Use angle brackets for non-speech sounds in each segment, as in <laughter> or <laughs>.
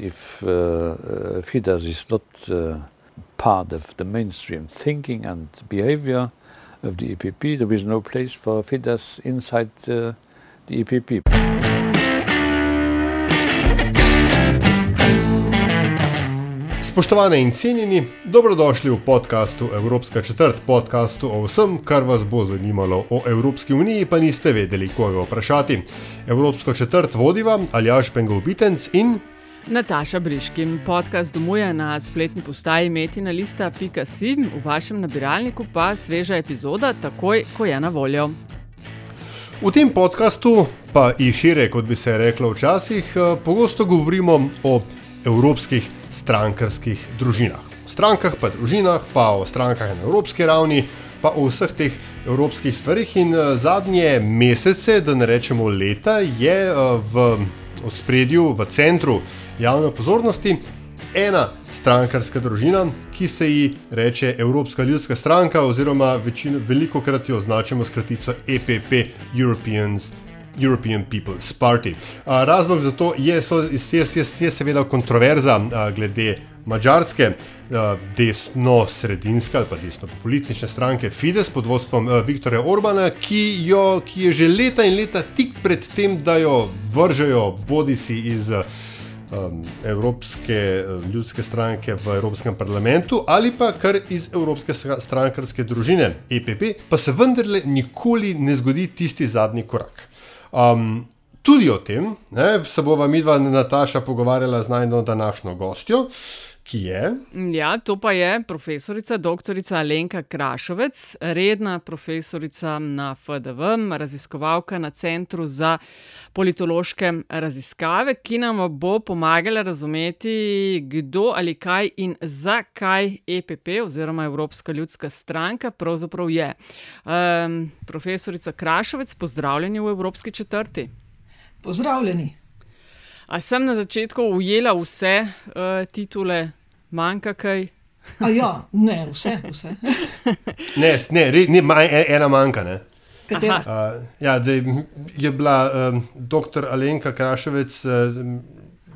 If uh, uh, Fidesz is not uh, part of the mainstream thinking and behavior of the EPP, there is no place for Fidesz inside uh, the EPP. Spoštovane in cenjeni, dobrodošli v podkastu Evropska četrt, podkastu o vsem, kar vas bo zanimalo o Evropski uniji, pa niste vedeli, koga vprašati. Evropsko četrt vodiva Aljaš Pengov Bitenc in Nataša Briškin, podcast domuje na spletni postaji metina lista.si, v vašem nabiralniku pa sveža epizoda, takoj ko je na voljo. v tem podkastu, pa in šire, kot bi se reklo včasih, eh, pogosto govorimo o evropskih strankarskih družinah. O strankah, pa družinah, pa o strankah na evropski ravni, pa o vseh teh evropskih stvarih. In eh, zadnje mesece, da ne rečemo leta, je eh, v ospredju, v centru javne pozornosti ena strankarska družina, ki se ji reče Evropska ljudska stranka, oziroma večino, veliko krat jo označimo s kratico EPP, Europeans. European People's Party. A, razlog za to je, so, je, je, je seveda kontroverza a, glede mačarske desno-sredinske ali pa desno-politične stranke Fides pod vodstvom a, Viktorja Orbana, ki, jo, ki je že leta in leta tik pred tem, da jo vržejo bodi si iz um, Evropske ljudske stranke v Evropskem parlamentu ali pa kar iz Evropske stra- strankarske družine EPP, pa se vendarle nikoli ne zgodi tisti zadnji korak. Um, tudi o tem ne, se bova midva Nataša pogovarjala z najno današnjo gostjo, ki je. Ja, to pa je profesorica dr. Alenka Krašovec, redna profesorica na FDV, raziskovalka na Centru za politološke raziskave, ki nam bo pomagala razumeti, kdo ali kaj in zakaj EPP oziroma Evropska ljudska stranka pravzaprav je. Um, profesorica Krašovec, pozdravljeni v Evropski četrti. Pozdravljeni. A sem na začetku ujela vse uh, titule, manjka kaj? A ja, ne, vse, vse. Ne, ne, re, ne ma- e- ena manjka. Ne. Katera? Uh, ja, da je- bila um, dr. Alenka Kraševec um,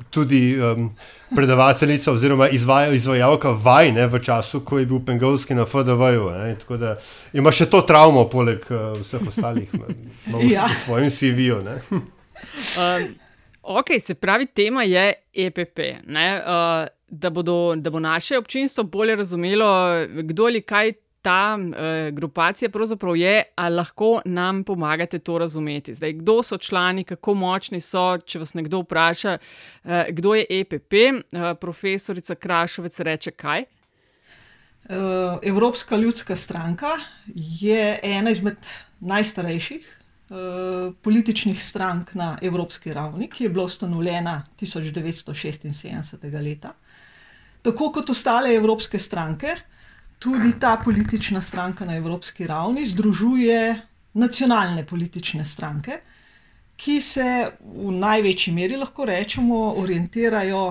tudi um, predavateljica oziroma izvaja, izvajalka vaj ne, v času, ko je bil Pengovski na FDV-ju. ne, Tako da ima še to travmo, poleg uh, vseh ostalih, ima ima v, Ja. v svojem CV-ju. ne. Um, ok, se pravi, tema je EPP. Ne, uh, da, bodo, da bo naše občinstvo bolje razumelo, kdo ali kaj ta uh, grupacija pravzaprav je, ali lahko nam pomagate to razumeti. Zdaj, kdo so člani, kako močni so, če vas nekdo vpraša, uh, kdo je EPP. Uh, profesorica Krašovec reče kaj. Eh, Evropska ljudska stranka je ena izmed najstarejših eh, političnih strank na evropski ravni, ki je bila ustanovljena 1976. leta. Tako kot ostale evropske stranke, tudi ta politična stranka na evropski ravni združuje nacionalne politične stranke, ki se v največji meri lahko rečemo orientirajo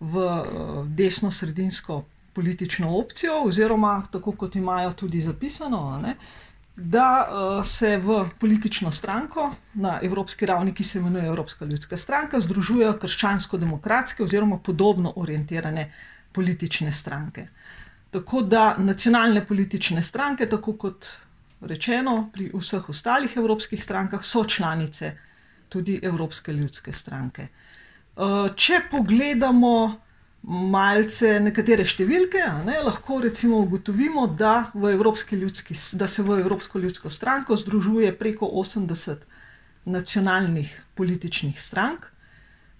v eh, desno-sredinsko politično opcijo, oziroma tako kot imajo tudi zapisano, ne, da uh, se v politično stranko na evropski ravni, ki se imenuje Evropska ljudska stranka, združujejo krščansko-demokratske oziroma podobno orientirane politične stranke. Tako da nacionalne politične stranke, tako kot rečeno pri vseh ostalih evropskih strankah, so članice tudi Evropske ljudske stranke. Uh, če pogledamo malce nekatere številke, ne, lahko recimo ugotovimo, da, ljudski, da se v Evropsko ljudsko stranko združuje preko 80 nacionalnih političnih strank.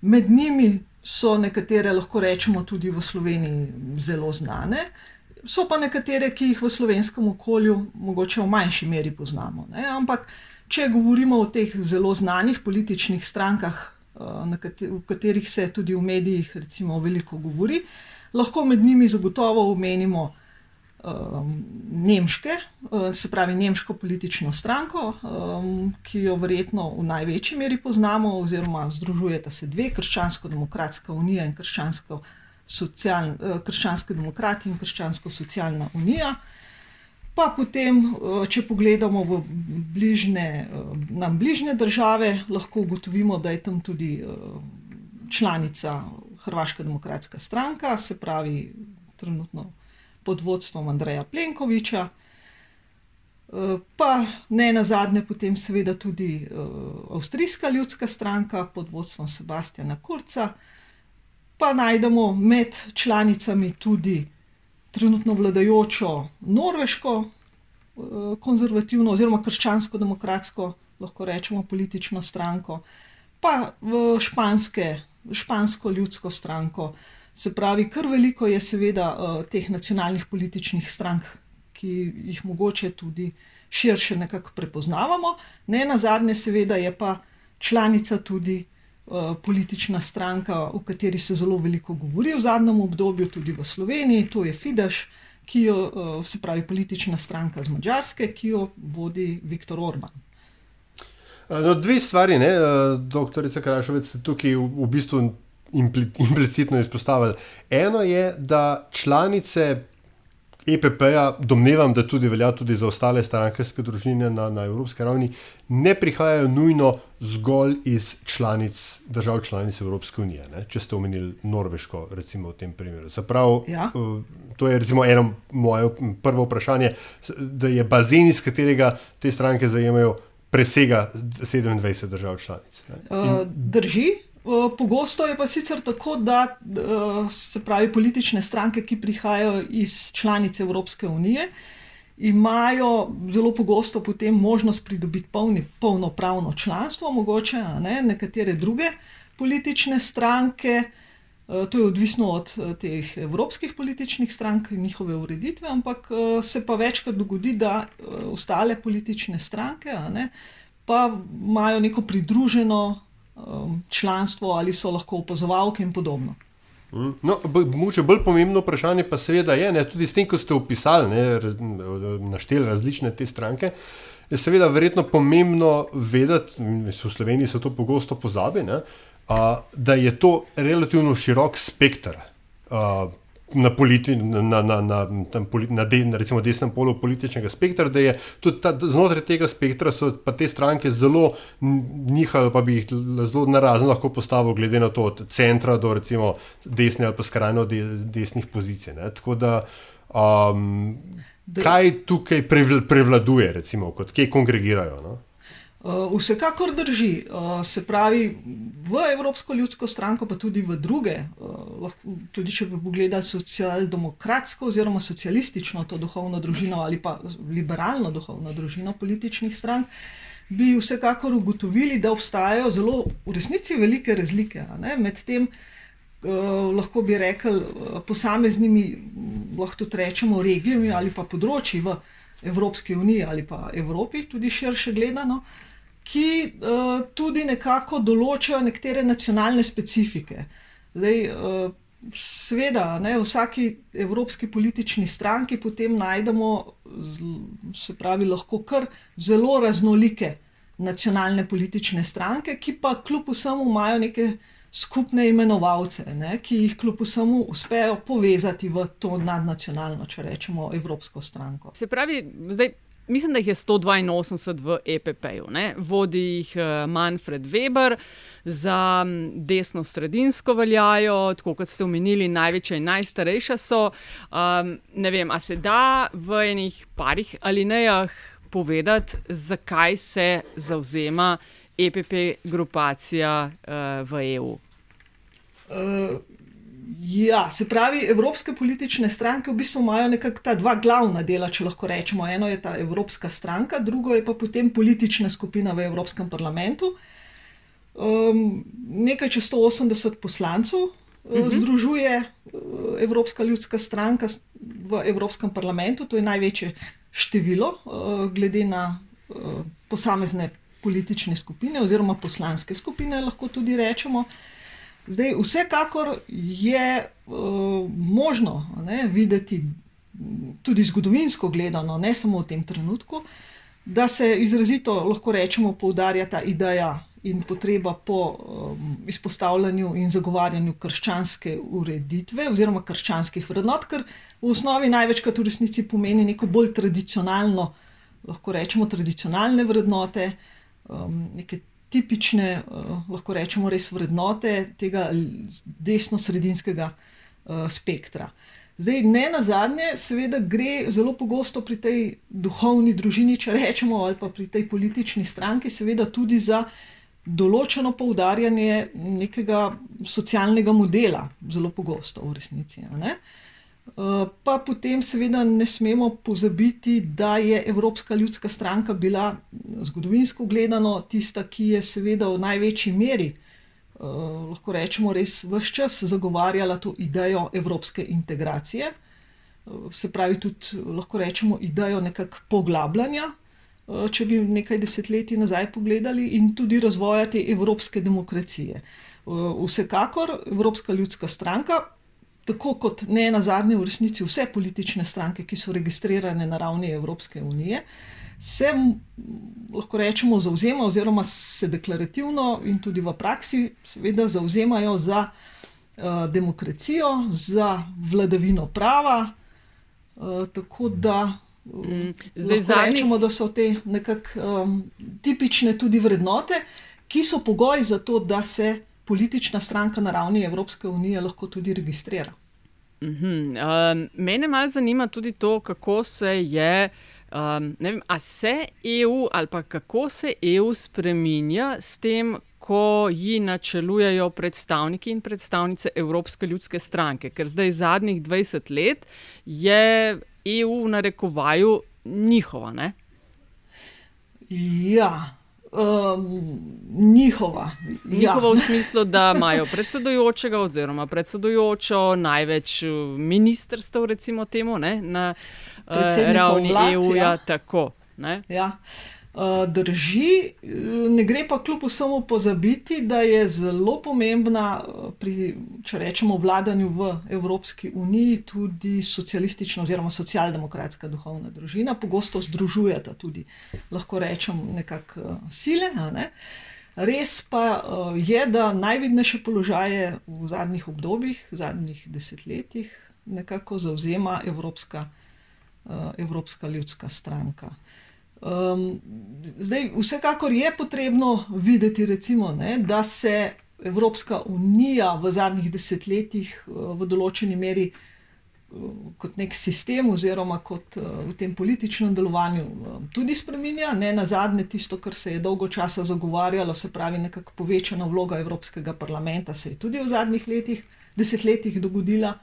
Med njimi so nekatere, lahko rečemo, tudi v Sloveniji zelo znane, so pa nekatere, ki jih v slovenskem okolju mogoče v manjši meri poznamo. Ne? Ampak, če govorimo o teh zelo znanih političnih strankah, v katerih se tudi v medijih recimo, veliko govori. Lahko med njimi zagotovo omenimo um, nemške, se pravi nemško politično stranko, um, ki jo verjetno v največji meri poznamo, oziroma združujeta se dve, Krščansko-demokratska unija in Krščansko krščanski demokrati in Krščansko-socialna unija. Pa potem, če pogledamo v bližne, nam bližnje države, lahko ugotovimo, da je tam tudi članica Hrvaška demokratska stranka, se pravi, trenutno pod vodstvom Andreja Plenkoviča. Pa ne na zadnje, potem seveda tudi Avstrijska ljudska stranka pod vodstvom Sebastiana Kurca, pa najdemo med članicami tudi trenutno vladajočo norveško konzervativno oziroma krščansko-demokratsko, lahko rečemo, politično stranko, pa v španske, špansko ljudsko stranko. Se pravi, kar veliko je seveda teh nacionalnih političnih strank, ki jih mogoče tudi širše nekako prepoznavamo. Ne na zadnje, seveda, je pa članica tudi politična stranka, o kateri se zelo veliko govori v zadnjem obdobju, tudi v Sloveniji, to je Fidesz, ki jo, se pravi, politična stranka z Madžarske, ki jo vodi Viktor Orban. No, dve stvari, ne, doktorica Krašovec, tukaj v, v bistvu implicitno izpostavili. Eno je, da članice EPP-ja, domnevam, da tudi velja tudi za ostale strankarske družine na, na evropski ravni, ne prihajajo nujno zgolj iz članic, držav članic Evropske unije. Ne? Če ste omenili Norveško, recimo v tem primeru. Zaprav, Ja. To je recimo eno moje prvo vprašanje, da je bazen, iz katerega te stranke zajemajo, presega 27 držav članic. Uh, drži. Uh, Pogosto je pa sicer tako, da uh, se pravi politične stranke, ki prihajajo iz članic Evropske unije, imajo zelo pogosto potem možnost pridobiti polni, polnopravno članstvo, mogoče ne, nekatere druge politične stranke. Uh, To je odvisno od teh evropskih političnih strank in njihove ureditve, ampak se pa večkrat dogodi, da ostale politične stranke ne, pa imajo neko pridruženo um, članstvo ali so lahko opazovalke in podobno. Mm. No, mogoče bolj pomembno vprašanje pa seveda je, ne, tudi s tem, ko ste opisali, ne, našteli različne te stranke, je seveda verjetno pomembno vedeti, v Sloveniji se to pogosto pozabi, ne, a, da je to relativno širok spekter a, na, politi, na, na, na, na, tam poli- na, de, na recimo desnem polu političnega spektra, da je tudi ta, znotraj tega spektra so pa te stranke zelo n- nihali, pa bi jih zelo narazen lahko postavil, glede na to, od centra do recimo desne ali pa skrajno de, desnih pozicij. Ne. Tako da, um, kaj tukaj prevl- prevladuje, recimo, kot kje kongregirajo? No? Uh, vsekakor drži. Uh, se pravi, v Evropsko ljudsko stranko, pa tudi v druge, uh, lahko, tudi če bi pogledali socialdemokratsko oziroma socialistično to duhovno družino ali pa liberalno duhovno družino političnih strank, bi vsekakor ugotovili, da obstajajo zelo v resnici velike razlike ne, med tem. Uh, lahko bi rekli, uh, posameznimi, lahko tudi rečemo, regijami ali pa področji v Evropski uniji ali pa Evropi, tudi širše gledano, ki uh, tudi nekako določajo nekatere nacionalne specifike. Zdaj, uh, Sveda, ne, v vsaki evropski politični stranki potem najdemo, se pravi, lahko kar zelo raznolike nacionalne politične stranke, ki pa kljub vsemu imajo neke skupne imenovalce, ne, ki jih kljub vsemu uspejo povezati v to nadnacionalno, če rečemo, evropsko stranko. Se pravi, zdaj. Mislim, da jih je 182 v EPP-ju. Vodi jih eh, Manfred Weber, za desno-sredinsko veljajo, tako kot ste omenili, največja in najstarejša so. Um, ne vem, a se da v enih parih alinejah povedati, zakaj se zauzema EPP grupacija uh, v EU? Uh, ja, se pravi, evropske politične stranke v bistvu imajo nekako ta dva glavna dela, če lahko rečemo. Eno je ta Evropska stranka, drugo je pa potem politična skupina v Evropskem parlamentu. Um, nekaj čez 180 poslancev uh, združuje uh, Evropska ljudska stranka v Evropskem parlamentu, to je največje število, uh, glede na uh, posamezne politične skupine oziroma poslanske skupine, lahko tudi rečemo. Zdaj, vsekakor je uh, možno ne, videti, tudi zgodovinsko gledano, ne samo v tem trenutku, da se izrazito lahko rečemo, poudarja ta ideja in potreba po um, izpostavljanju in zagovarjanju krščanske ureditve oziroma krščanskih vrednot, ker v osnovi največkrat v resnici pomeni neko bolj tradicionalno, lahko rečemo, tradicionalne vrednote, um, neke tipične, uh, lahko rečemo, res vrednote tega desno-sredinskega uh, spektra. Zdaj, ne na zadnje, seveda gre zelo pogosto pri tej duhovni družini, če rečemo, ali pa pri tej politični stranki, seveda tudi za določeno poudarjanje nekega socialnega modela, zelo pogosto v resnici. Pa potem, seveda, ne smemo pozabiti, da je Evropska ljudska stranka bila zgodovinsko gledano tista, ki je seveda v največji meri uh, lahko rečemo, res vse čas zagovarjala to idejo evropske integracije, uh, se pravi, tudi lahko rečemo idejo nekakšnega poglabljanja, uh, če bi nekaj desetletij nazaj pogledali, in tudi razvoja te evropske demokracije. Uh, vsekakor Evropska ljudska stranka. Tako kot ne na zadnje, v resnici vse politične stranke, ki so registrirane na ravni Evropske unije, se lahko rečemo zauzema, oziroma se deklarativno in tudi v praksi, seveda, zauzemajo za uh, demokracijo, za vladavino prava. Uh, tako da mm, zdaj zadnjih... rečemo, da so te nekako um, tipične tudi vrednote, ki so pogoj za to, da se politična stranka na ravni Evropske unije lahko tudi registrira. Mm -hmm. uh, mene malo zanima tudi to, kako se je. Um, vem, a se EU ali pa kako se EU spremenja s tem, ko ji načelujejo predstavniki in predstavnice Evropske ljudske stranke, ker zdaj zadnjih 20 let je EU v narekovaju njihova. Ne? Ja. Um, njihova. Njihova ja. v smislu, da imajo predsedujočega oziroma predsedujočo, največ ministrstev, recimo temu, ne, na uh, ravni EU-ja. Ja. Tako. Ne? Ja. Uh, drži, ne gre pa kljub vsemu pozabiti, da je zelo pomembna pri, če rečemo, vladanju v Evropski uniji tudi socialistična oziroma socialdemokratska duhovna družina. Pogosto združujeta tudi, lahko rečemo, nekakšne sile. Ne? Res pa je, da najvidnejše položaje v zadnjih obdobjih, v zadnjih desetletjih, nekako zauzema Evropska, Evropska ljudska stranka. Um, zdaj, vsekakor je potrebno videti, recimo, ne, da se Evropska unija v zadnjih desetletjih uh, v določeni meri uh, kot nek sistem, oziroma kot uh, v tem političnem delovanju, tudi spremenja. Ne na zadnje, tisto, kar se je dolgo časa zagovarjalo, se pravi, nekako povečana vloga Evropskega parlamenta, se je tudi v zadnjih letih, desetletjih dogodila.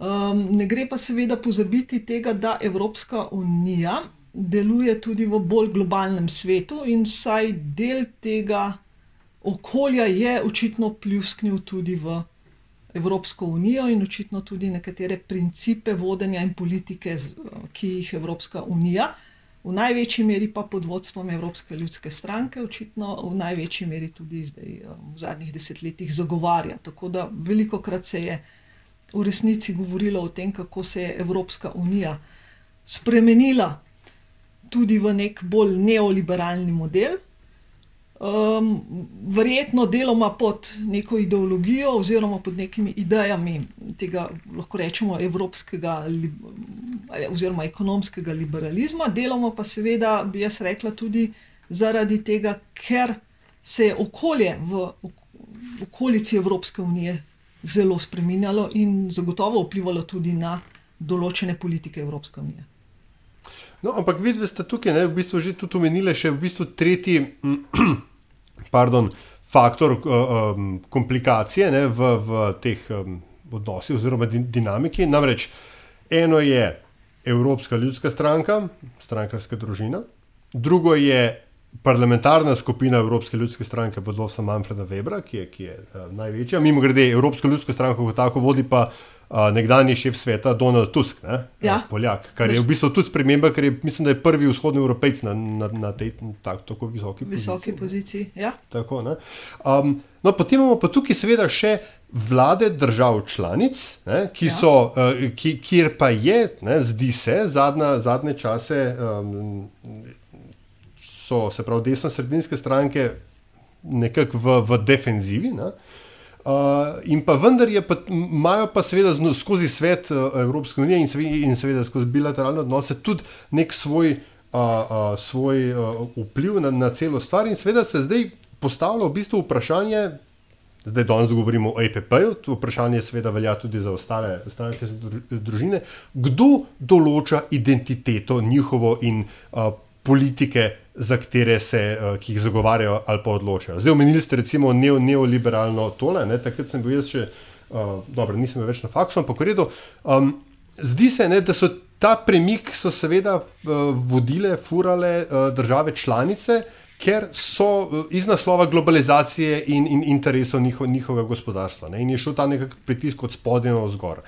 Um, ne gre pa seveda pozabiti tega, da Evropska unija deluje tudi v bolj globalnem svetu, in vsaj del tega okolja je očitno pljusknil tudi v Evropsko unijo in očitno tudi nekatere principe vodenja in politike, ki jih Evropska unija, v največji meri pa pod vodstvom Evropske ljudske stranke, očitno v največji meri tudi zdaj v zadnjih desetletjih zagovarja. Tako da veliko krat se je v resnici govorilo o tem, kako se je Evropska unija spremenila tudi v nek bolj neoliberalni model. Um, verjetno deloma pod neko ideologijo oziroma pod nekimi idejami tega, lahko rečemo, evropskega oziroma ekonomskega liberalizma, deloma pa seveda bi jaz rekla tudi zaradi tega, ker se je okolje v okolici Evropske unije zelo spremenjalo in zagotovo vplivalo tudi na določene politike Evropske unije. No, ampak vidite, da ste tukaj ne, v bistvu že tudi omenili še v bistvu tretji <clears throat> pardon, faktor um, komplikacije ne, v, v teh um, odnosih oziroma dinamiki. Namreč eno je Evropska ljudska stranka, strankarska družina, drugo je parlamentarna skupina Evropske ljudske stranke pod vodstvom Manfreda Webra, ki je, ki je uh, največja. Mimo grede, Evropska ljudska stranka kot tako vodi pa uh, nekdanji šef sveta Donald Tusk, ne, Ja. Poljak, kar je v bistvu tudi sprememba, ker je, mislim, da je prvi vzhodni evropejc na, na, na tej tak, tako visoki Visoki poziciji. poziciji. Ja. Tako, ne. um, no, potem imamo pa tukaj seveda še vlade držav članic, ne, ki Ja. so, uh, ki, kjer pa je, ne, zdi se, zadnja, zadnje čase um, so se pravi desno-sredinske stranke nekako v, v defenzivi. Ne. Uh, in pa vendar je pa, imajo pa seveda zno, skozi svet uh, Evropske unije in seveda, in seveda skozi bilateralne odnose tudi nek svoj, uh, uh, svoj uh, vpliv na, na celo stvar. In seveda se zdaj postavlja v bistvu vprašanje, zdaj danes govorimo o EPP-ju, to vprašanje seveda velja tudi za ostale stranke družine, kdo določa identiteto njihovo in uh, politike, za katere se, uh, zagovarjajo ali pa odločajo. Zdaj omenili ste recimo neo, neoliberalno tole, ne? takrat sem bil jaz še, uh, dobro, nisem več na faksu, ampak v redu. Um, zdi se, ne, da so ta premik so seveda uh, vodile, furale uh, države članice, ker so uh, iz naslova globalizacije in, in interesov njiho, njihovega gospodarstva. Ne? In je šel ta nek pritisk od spodaj na vzgor.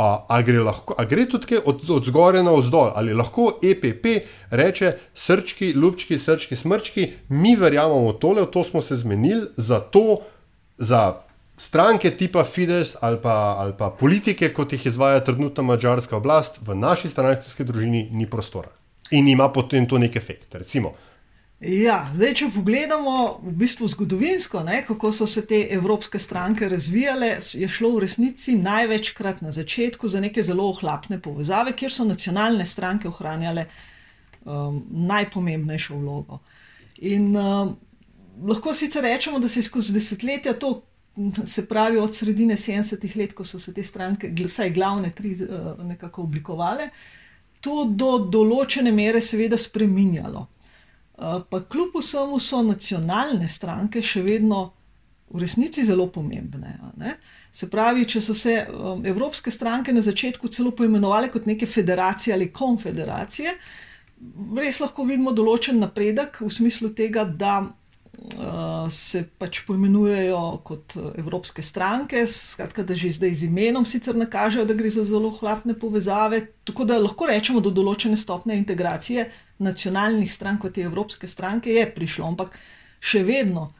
A, a, gre lahko, a gre tudi od, od zgoraj na vzdolj, ali lahko EPP reče: srčki, ljubčki, srčki, smrčki, mi verjamemo tole, v to smo se zmenili, za to, za stranke tipa Fidesz ali pa, ali pa politike, kot jih izvaja trenutna mačarska oblast, v naši strankarski družini ni prostora. In ima potem to nek efekt. Recimo, Ja, zdaj, če pogledamo v bistvu zgodovinsko, ne, kako so se te evropske stranke razvijale, je šlo v resnici največkrat na začetku za neke zelo ohlapne povezave, kjer so nacionalne stranke ohranjale um, najpomembnejšo vlogo. In um, lahko sicer rečemo, da se je skozi desetletja to, se pravi od sredine 70-ih let, ko so se te stranke, vsaj glavne tri, uh, nekako oblikovale, to do določene mere seveda spreminjalo. Uh, Pa kljub vsemu so nacionalne stranke še vedno v resnici zelo pomembne. ne. Se pravi, če so se um, evropske stranke na začetku celo poimenovale kot neke federacije ali konfederacije, res lahko vidimo določen napredek v smislu tega, da uh, se pač poimenujejo kot evropske stranke, skratka, da že zdaj z imenom sicer nakažejo, da gre za zelo hlapne povezave, tako da lahko rečemo, do določene stopne integracije nacionalnih strank kot je evropske stranke je prišlo, ampak še vedno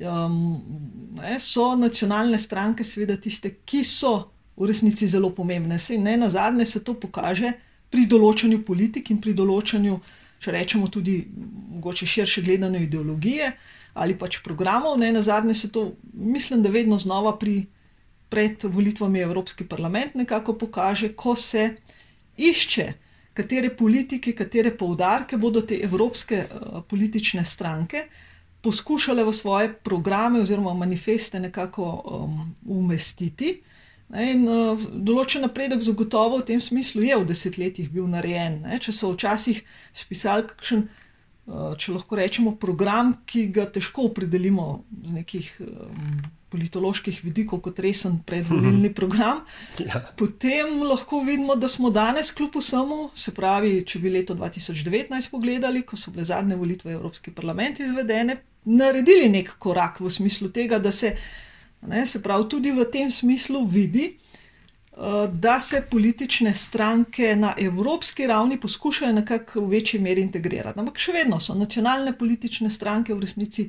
um, ne, so nacionalne stranke seveda tiste, ki so v resnici zelo pomembne. Sej ne na zadnje se to pokaže pri določanju politik in pri določanju, če rečemo tudi mogoče širše gledano ideologije ali pač programov, ne na zadnje se to, mislim, da vedno znova pri pred volitvami Evropski parlament nekako pokaže, ko se išče, katere politike, katere poudarke bodo te evropske uh, politične stranke poskušale v svoje programe oziroma manifeste nekako um, umestiti. Ne, in uh, določen napredek zagotovo v tem smislu je v desetletjih bil narejen. Ne. Če so včasih spisali kakšen, uh, če lahko rečemo, program, ki ga težko opredelimo z nekih um, politoloških vidikov kot resen predvolilni program, <laughs> Ja. potem lahko vidimo, da smo danes, kljub vsemu, se pravi, če bi leto 2019 pogledali, ko so bile zadnje volitve v Evropski parlament izvedene, naredili nek korak v smislu tega, da se, ne, se pravi, tudi v tem smislu vidi, eh, da se politične stranke na evropski ravni poskušajo nekako v večji meri integrirati. Ampak še vedno so nacionalne politične stranke v resnici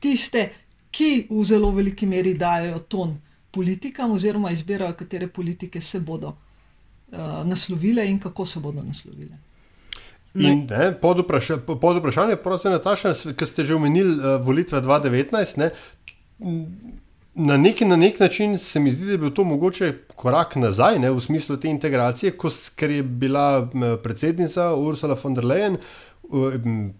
tiste, ki v zelo veliki meri dajo ton politikam, oziroma izbirajo, katere politike se bodo uh, naslovile in kako se bodo naslovile. In ne, pod, vpraša, pod vprašanje, prosim, Nataša, ki ste že omenili uh, volitve 2019, ne, na, neki, na nek način se mi zdi, da je bil to mogoče korak nazaj ne, v smislu te integracije, ko, ker je bila m, predsednica Ursula von der Leyen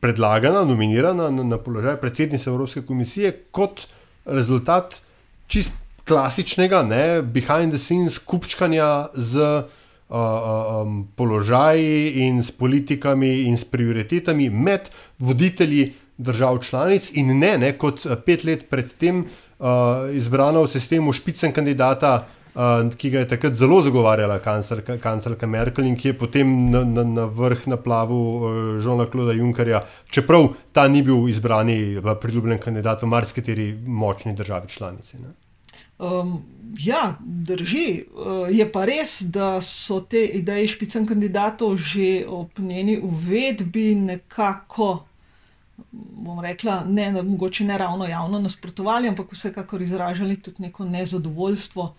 predlagana, nominirana na, na položaj predsednice Evropske komisije kot rezultat čist klasičnega, ne, behind the scenes kupčkanja z uh, um, položaji in s politikami in s prioritetami med voditelji držav članic, in ne, ne kot eh, pet let predtem uh, izbrana v sistemu špicen kandidata. Uh, ki ga je takrat zelo zagovarjala kanclerka, kanclerka Merkel in ki je potem na, na, na vrh naplavil uh, Žona Kloda Junkerja, čeprav ta ni bil izbrani, priljubljen kandidat v marsikateri močni državi članici. Ne? Um, ja, drži. Uh, je pa res, da so te ideje špicen kandidatov že ob njeni uvedbi nekako, bom rekla, ne, mogoče ne ravno javno nasprotovali, ampak vsekakor izražali tudi neko nezadovoljstvo,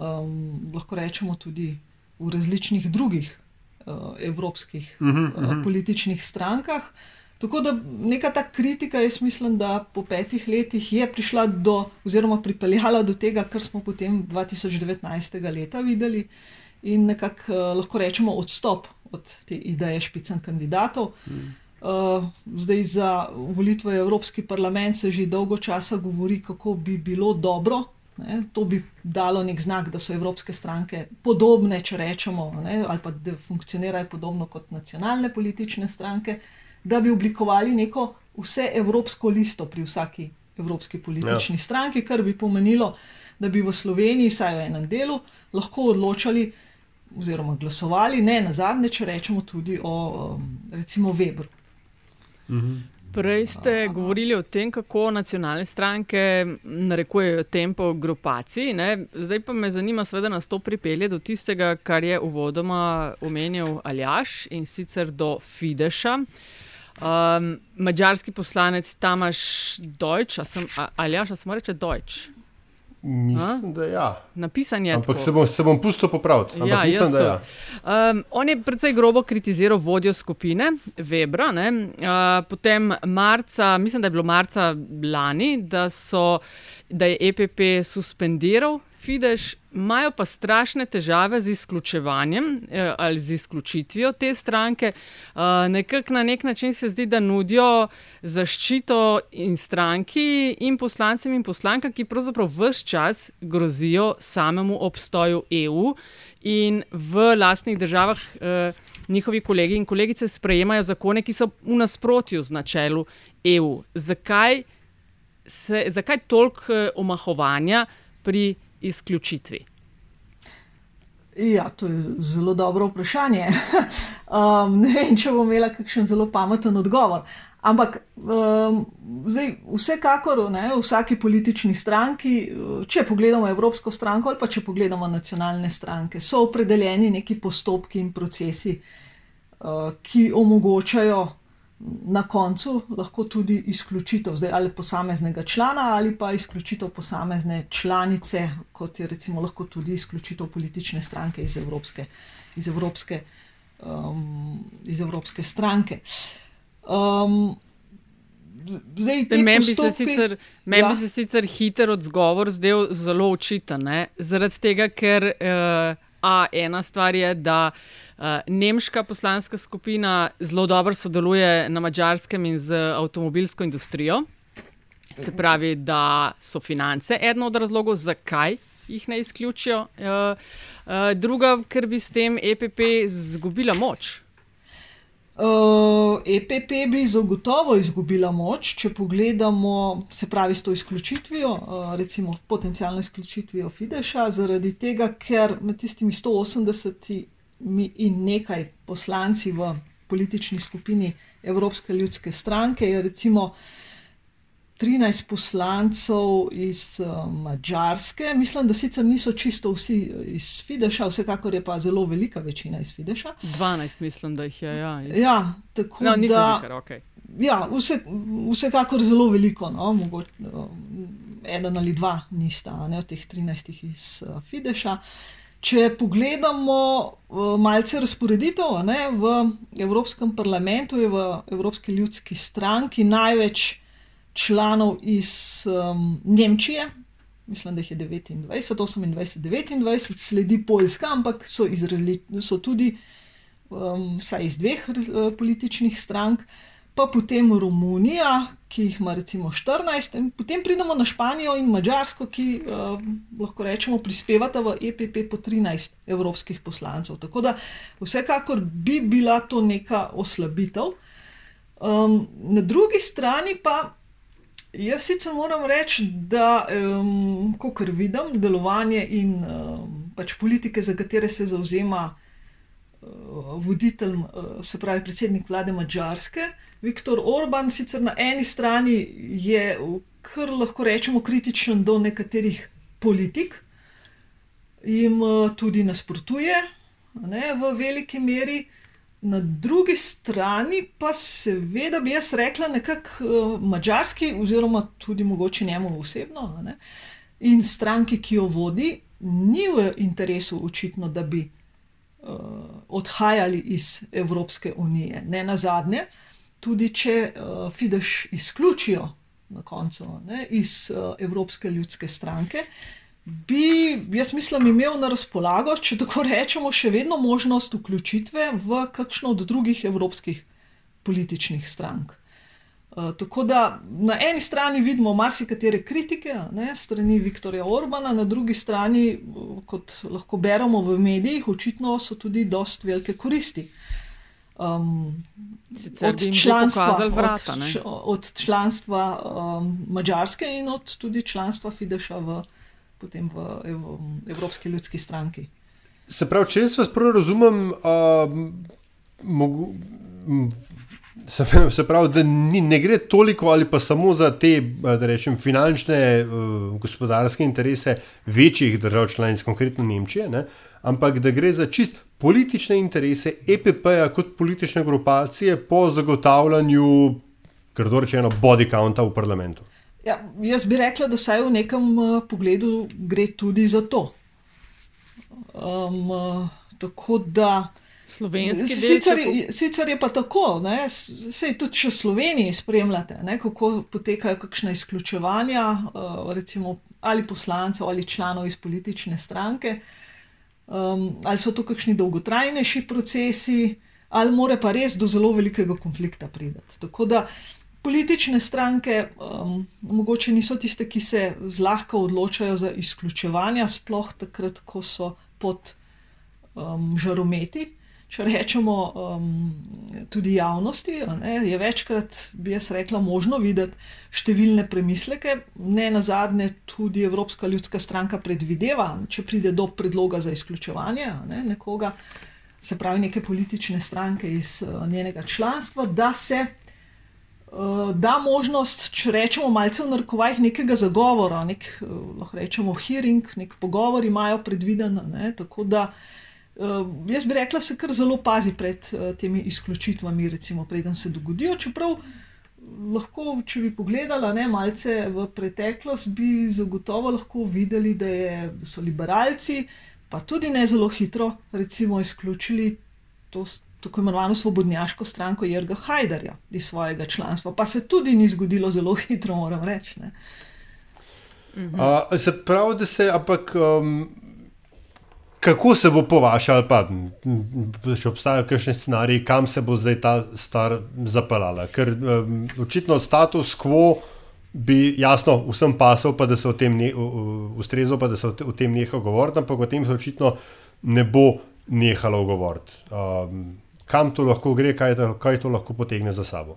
um, lahko rečemo tudi v različnih drugih uh, evropskih uh -huh, uh -huh. Uh, političnih strankah. Tako da neka ta kritika, jaz mislim, da po petih letih je prišla do, oziroma pripeljala do tega, kar smo potem 2019. leta videli, in nekako uh, lahko rečemo odstop od te ideje špicen kandidatov. Hmm. Uh, zdaj za volitve v Evropski parlament se že dolgo časa govori, kako bi bilo dobro. Ne, to bi dalo nek znak, da so evropske stranke podobne, če rečemo, ne, ali pa da funkcionirajo podobno kot nacionalne politične stranke. Da bi oblikovali neko vseevropsko listo pri vsaki evropski politični ja. stranki, kar bi pomenilo, da bi v Sloveniji, vsaj v enem delu, lahko odločali oziroma glasovali, ne na zadnje, če rečemo tudi o recimo Weberu. Mhm. Prej ste govorili o tem, kako nacionalne stranke narekujejo tempo grupacij. Ne? Zdaj pa me zanima, seveda nas to pripelje do tistega, kar je uvodoma omenil Aljaš in sicer do Fideša. Um, mađarski poslanec Tamaš Deutsch, ali ja, samo reče Deutsch. Mislim, a? da ja. Napisan je. Ampak se bom, se bom pustil popraviti. Ja, mislim, da ja. um, on je precej grobo kritiziral vodjo skupine Webra. Uh, potem marca, mislim, da je bilo marca lani, da, so, da je EPP suspendiral Fidesz, imajo pa strašne težave z izključevanjem eh, ali z izključitvijo te stranke. Eh, nekako na nek način se zdi, da nudijo zaščito in stranki in poslancem in poslankam, ki pravzaprav vse čas grozijo samemu obstoju EU in v lastnih državah. Eh, njihovi kolegi in kolegice sprejemajo zakone, ki so v nasprotju z načelu EU. Zakaj, se, zakaj toliko omahovanja pri izključitvi? Ja, to je zelo dobro vprašanje. <laughs> um, ne vem, če bom imela kakšen zelo pameten odgovor. Ampak um, zdaj, vsekakor ne, v vsaki politični stranki, če pogledamo Evropsko stranko ali pa če pogledamo nacionalne stranke, so opredeljeni neki postopki in procesi, uh, ki omogočajo na koncu lahko tudi izključitev zdaj, ali posameznega člana ali pa izključitev posamezne članice, kot je recimo lahko tudi izključitev politične stranke iz Evropske, iz Evropske, um, iz Evropske stranke. Um, Meni bi, men ja. bi se sicer hiter odgovor zdel zelo očiten, zaradi tega, ker uh, a, ena stvar je, da uh, nemška poslanska skupina zelo dobro sodeluje na mačarskem in z avtomobilsko industrijo. Se pravi, da so finance eden od razlogov, zakaj jih ne izključijo. Uh, uh, druga, ker bi s tem EPP izgubila moč. Uh, EPP bi zagotovo izgubila moč, če pogledamo, se pravi, s to izključitvijo, uh, recimo potencijalno izključitvijo Fideša, zaradi tega, ker med tistimi 180 mi in nekaj poslanci v politični skupini Evropske ljudske stranke, je recimo 13 poslancev iz uh, eh, Mačarske, mislim, da sicer niso čisto vsi iz Fideša, vsekakor je pa zelo velika večina iz Fideša. 12, mislim, da jih je. Ja, iz... ja tako no, da. Zihar, okay. Ja, vse, vsekakor zelo veliko, no, mogoče uh, eden ali dva nista, ne od teh 13 iz uh, Fideša. Če pogledamo malce razporeditev ne, v Evropskem parlamentu, je v Evropski ljudski stranki največ članov iz um, Nemčije, mislim, da jih je 29, 28, 29, sledi Poljska, ampak so, izrazli, so tudi um, iz dveh uh, političnih strank. Pa potem Romunija, ki jih ima recimo 14, in potem pridemo na Španijo in Mačarsko, ki uh, lahko rečemo prispevata v EPP po 13 evropskih poslancev. Tako da vsekakor bi bila to neka oslabitev. Um, na drugi strani pa. Jaz sicer moram reči, da, um, ko vidim delovanje in um, pač politike, za katere se zauzema uh, voditelj, uh, se pravi predsednik vlade Mačarske, uh, Viktor Orban sicer na eni strani je, kar lahko rečemo, kritičen do nekaterih politik, jim tudi nasprotuje ne, v veliki meri. Na drugi strani pa seveda bi jaz rekla nekako uh, mačarski, oziroma tudi mogoče njemu osebno, ne, in stranki, ki jo vodi, ni v interesu očitno, da bi uh, odhajali iz Evropske unije. Ne na zadnje, tudi če uh, Fidesz izključijo na koncu ne, iz uh, Evropske ljudske stranke, uh, bi, jaz mislim, imel na razpolago, če tako rečemo, še vedno možnost vključitve v kakšno od drugih evropskih političnih strank. Uh, tako da na eni strani vidimo marsikatere kritike, ne, strani Viktorja Orbana, na drugi strani, kot lahko beremo v medijih, očitno so tudi dost velike koristi. Um, od, članstva, vrata, od, od članstva um, Mačarske in od tudi članstva Fideša v potem v, v Evropski ljudski stranki. Se pravi, če jaz vas prav razumem, uh, mogu, se, <laughs> se pravi, da ni, ne gre toliko ali pa samo za te rečem, finančne, uh, gospodarske interese večjih držav članic, konkretno Nemčije, ne, ampak da gre za čist politične interese EPP-ja kot politične grupacije po zagotavljanju, kar rečeno, body counta v parlamentu. Ja, jaz bi rekla, da vsaj v nekem uh, pogledu gre tudi za to. Um, uh, tako da. Slovenski sicer, sicer je pa tako, da se tudi če Sloveniji spremljate, ne, kako potekajo kakšne izključevanja, uh, recimo ali poslancev ali članov iz politične stranke, um, ali so to kakšni dolgotrajnejši procesi, ali more pa res do zelo velikega konflikta priti. Tako da uh, Politične stranke um, mogoče niso tiste, ki se zlahka odločajo za izključevanje, sploh takrat, ko so pod um, žarometi. Če rečemo um, tudi javnosti, ne, je večkrat, bi jaz rekla, možno videti številne premisleke. Ne na zadnje, tudi Evropska ljudska stranka predvideva, če pride do predloga za izključevanje ne, nekoga, se pravi, neke politične stranke iz uh, njenega članstva, da se da možnost, če rečemo, malce v narkovajih nekega zagovora, nek, uh, lahko rečemo, hearing, nek pogovor imajo predviden. Ne, tako da uh, jaz bi rekla, se kar zelo pazi pred uh, temi izključitvami, recimo, preden se dogodijo. Čeprav lahko, če bi pogledala ne, malce v preteklost, bi zagotovo lahko videli, da, je, da so liberalci, pa tudi ne zelo hitro, recimo, izključili to tako imenovano svobodnjaško stranko Jrga Hajdarja iz svojega članstva. Pa se tudi ni zgodilo zelo hitro, moram reči. Mhm. A, se pravi, da se, ampak um, kako se bo po vašem, ali pa če obstajajo kakšne scenarije, kam se bo zdaj ta star zapeljala? Ker um, očitno status quo. Bi jasno vsem pasal, pa da se o tem ne, ustrezal, pa da se o tem neha govoriti, ampak o tem se očitno ne bo nehalo govoriti. Um, kam to lahko gre, kaj, to, kaj to lahko potegne za sabo.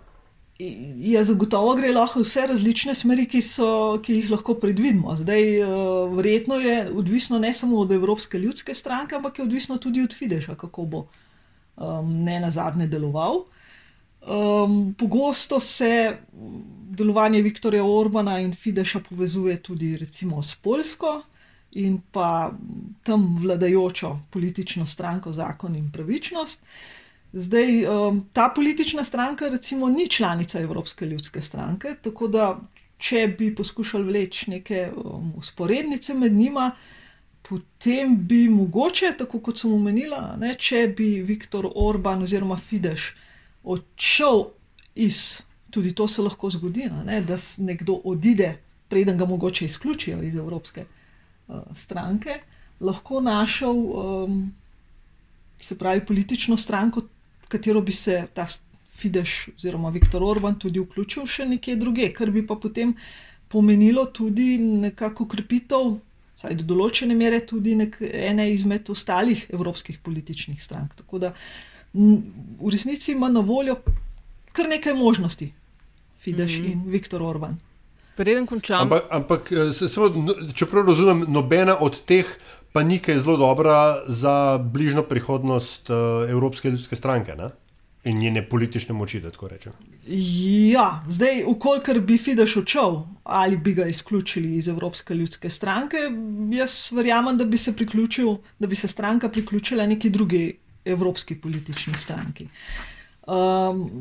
Ja, zagotovo gre lahko vse različne smeri, ki, so, ki jih lahko predvidimo. Zdaj, uh, verjetno je odvisno ne samo od Evropske ljudske stranke, ampak je odvisno tudi od Fideša, kako bo um, ne na zadnje deloval. Um, pogosto se delovanje Viktorja Orbana in Fideša povezuje tudi recimo s Poljsko in pa tam vladajočo politično stranko Zakon in pravičnost. Uh, Zdaj, um, ta politična stranka, recimo, ni članica Evropske ljudske stranke, tako da, če bi poskušali vleči neke um, usporednice med njima, potem bi mogoče, tako kot sem omenila, ne, če bi Viktor Orban oziroma Fidesz odšel iz, tudi to se lahko zgodi, ne, da nekdo odide, preden ga mogoče izključijo iz Evropske uh, stranke, lahko našel. Um, Se pravi, politično stranko, katero bi se ta Fidesz oziroma Viktor Orban tudi vključil še nekje druge, kar bi pa potem pomenilo tudi nekako krepitev, vsaj do določene mere, tudi ene izmed ostalih evropskih političnih strank. Tako da v resnici ima na voljo kar nekaj možnosti Fidesz mm -hmm. in Viktor Orban. Preden končam. Ampak, ampak eh, se, se, no, če prav razumem, nobena od teh pa nekaj zelo dobra za bližnjo prihodnost uh, Evropske ljudske stranke. Ne? in njene politične moči, da tako rečem. Ja, zdaj, ukolikor bi Fidesz odšel ali bi ga izključili iz Evropske ljudske stranke, jaz verjamem, da bi se, da bi se stranka priključila neki drugi evropski politični stranki. Um,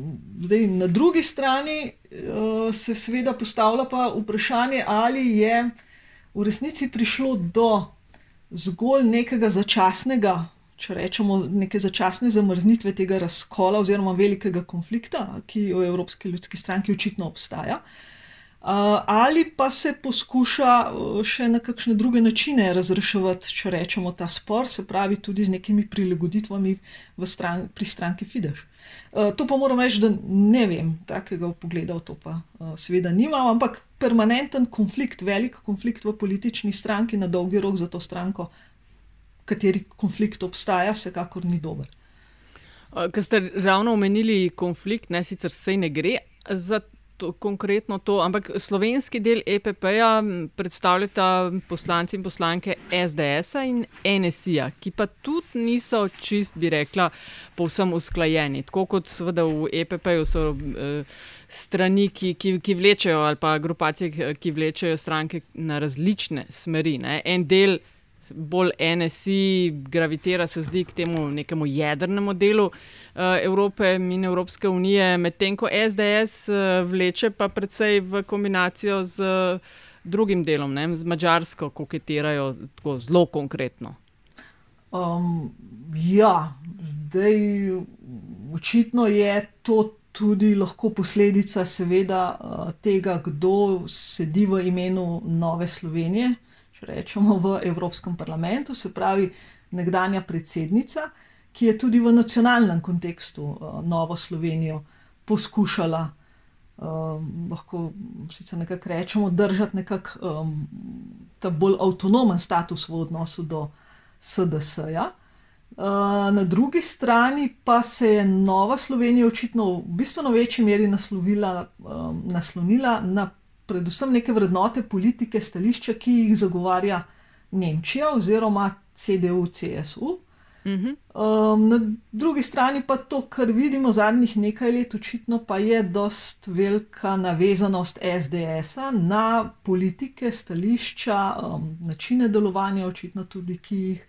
zdaj, na drugi strani uh, se seveda postavlja pa vprašanje, ali je v resnici prišlo do zgolj nekega začasnega če rečemo, neke začasne zamrznitve tega razkola oziroma velikega konflikta, ki v Evropski ljudski stranki očitno obstaja. Ali pa se poskuša še na kakšne druge načine razreševati, če rečemo, ta spor, se pravi, tudi z nekimi prilagoditvami stran, pri stranki Fidesz. To pa moram reči, da ne vem, takega pogleda v to pa seveda nimam, ampak permanenten konflikt, velik konflikt v politični stranki na dolgi rok za to stranko kateri konflikt obstaja, vsekakor ni dober. Ker ste ravno omenili konflikt, ne sicer se ne gre za to, konkretno to, ampak slovenski del EPP-ja predstavljata poslanci in poslanke SDS-a in NSI-ja, ki pa tudi niso čist, bi rekla, povsem usklajeni. Tako kot seveda v EPP-ju so eh, strani, ki, ki, ki vlečejo, ali pa grupacije, ki vlečejo stranke na različne smeri. Ne. En del bolj NSI gravitira, se zdi, k temu nekemu jedrnemu delu uh, Evrope in Evropske unije, medtem ko SDS uh, eh, vleče pa predvsej v kombinacijo z uh, drugim delom, ne, z Mačarsko, koketirajo tako zelo konkretno. Um, ja, zdaj očitno je to. Tudi lahko posledica, seveda, tega, kdo sedi v imenu Nove Slovenije, rečemo, v Evropskem parlamentu, se pravi nekdanja predsednica, ki je tudi v nacionalnem kontekstu uh, Novo Slovenijo poskušala, um, lahko sicer nekako rečemo, držati nekako um, ta bolj avtonomen status v odnosu do SDS-ja. Uh, na drugi strani pa se je Nova Slovenija očitno v bistveno večji meri naslovila, um, naslonila na predvsem neke vrednote politike, stališča, ki jih zagovarja Nemčija oziroma CDU-CSU. Mhm. Um, na drugi strani pa to, kar vidimo zadnjih nekaj let, očitno pa je dost velika navezanost SDS-a na politike, stališča, um, načine delovanja, očitno tudi, ki jih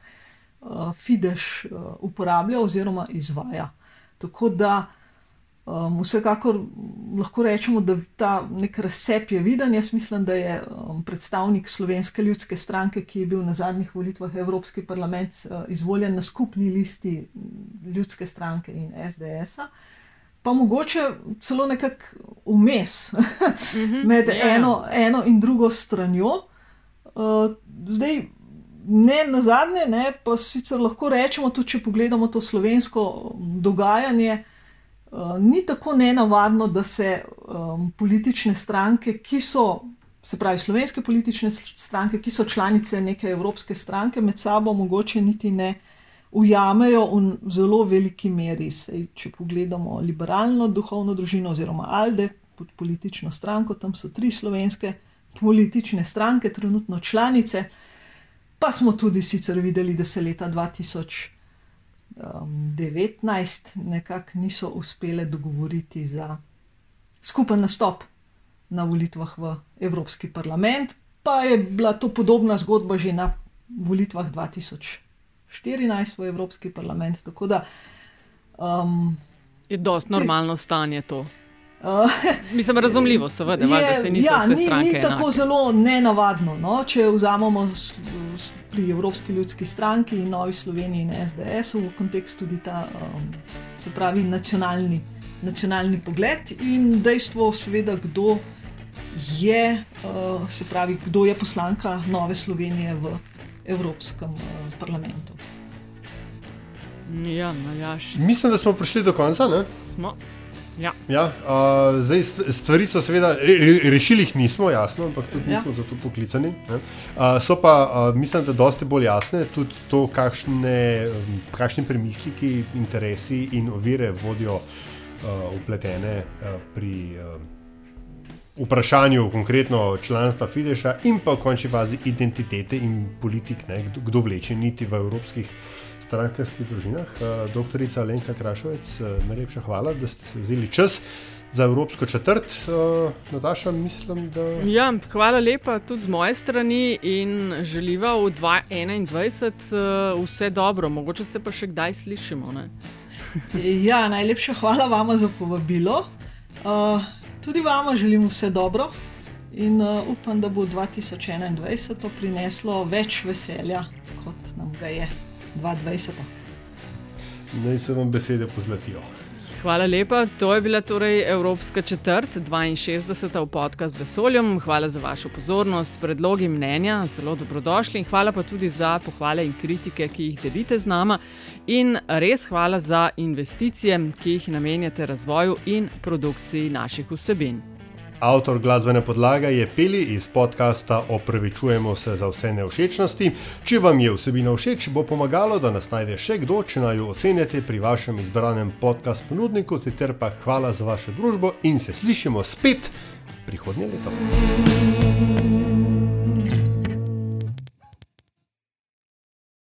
uh, Fidesz uh, uporablja oziroma izvaja. Tako da Um, vsekakor lahko rečemo, da ta nek razcep je viden. Jaz mislim, da je um, predstavnik Slovenske ljudske stranke, ki je bil na zadnjih volitvah Evropski parlament uh, izvoljen na skupni listi ljudske stranke in SDS-a, pa mogoče celo nekako vmes Mhm, <laughs> med ja, ja. eno, eno in drugo stranjo. Uh, zdaj, ne na zadnje, ne, pa sicer lahko rečemo, tudi če pogledamo to slovensko um, dogajanje. Uh, ni tako nenavadno, da se um, politične stranke, ki so, se pravi, slovenske politične stranke, ki so članice neke evropske stranke, med sabo mogoče niti ne ujamejo v zelo veliki meri. Sej, če pogledamo liberalno duhovno družino oziroma Alde, pod politično stranko, tam so tri slovenske politične stranke, trenutno članice, pa smo tudi sicer videli, da se leta 2000 um, 19 nekako niso uspele dogovoriti za skupen nastop na volitvah v Evropski parlament, pa je bila to podobna zgodba že na volitvah 2014 v Evropski parlament. Tako da. Um, Je dosti normalno stanje to. Uh, <laughs> Mislim, razumljivo, seveda, je, da se niso ja, vse ni, stranke. Ni tako enake. zelo nenavadno. No? Če vzamemo s, s, pri Evropski ljudski stranki in Novi Sloveniji in SDS v kontekst tudi ta, um, se pravi, nacionalni, nacionalni pogled in dejstvo, seveda, kdo je, uh, se pravi, kdo je poslanka Nove Slovenije v Evropskem uh, parlamentu. Ja, naljaš. Mislim, da smo prišli do konca. Ne? Smo. Ja. Ja, uh, zdaj st- stvari so seveda, re, re- rešili jih nismo, jasno, ampak tudi Ja. nismo ja. zato poklicani. ne. Uh, so pa, uh, mislim, da dosti bolj jasne tudi to, kakšne, um, kakšni premisliki, interesi in ovire vodijo uh, upletene uh, pri uh, vprašanju konkretno članstva Fideša in pa v končni fazi identitete in politik, ne, kdo, kdo vleče niti v evropskih strankarskih družinah. Doktorica Alenka Krašovec, najlepša hvala, da ste se vzeli čas za Evropsko četrt. Nataša, mislim, da. Ja, hvala lepa tudi z moje strani in želiva v 2021 vse dobro. Mogoče se pa še kdaj slišimo. <laughs> ja, najlepša hvala vam za povabilo. Uh, tudi vam želim vse dobro in uh, upam, da bo 2021 to prineslo več veselja, kot nam ga je 2020. Naj se vam besede pozlatijo. Hvala lepa. To je bila torej Evropska četrt, 62. v podkastu Vesoljem. Hvala za vašo pozornost, predlogi, mnenja, zelo dobrodošli in hvala pa tudi za pohvale in kritike, ki jih delite z nama. In res hvala za investicije, ki jih namenjate razvoju in produkciji naših vsebin. Avtor glasbene podlage je Peli iz podcasta Opravičujemo se za vse neušečnosti. Če vam je vsebina všeč, bo pomagalo, da nas najde še kdo, če naj jo ocenite pri vašem izbranem podcast ponudniku. Sicer pa hvala za vašo družbo in se slišimo spet prihodnje leto.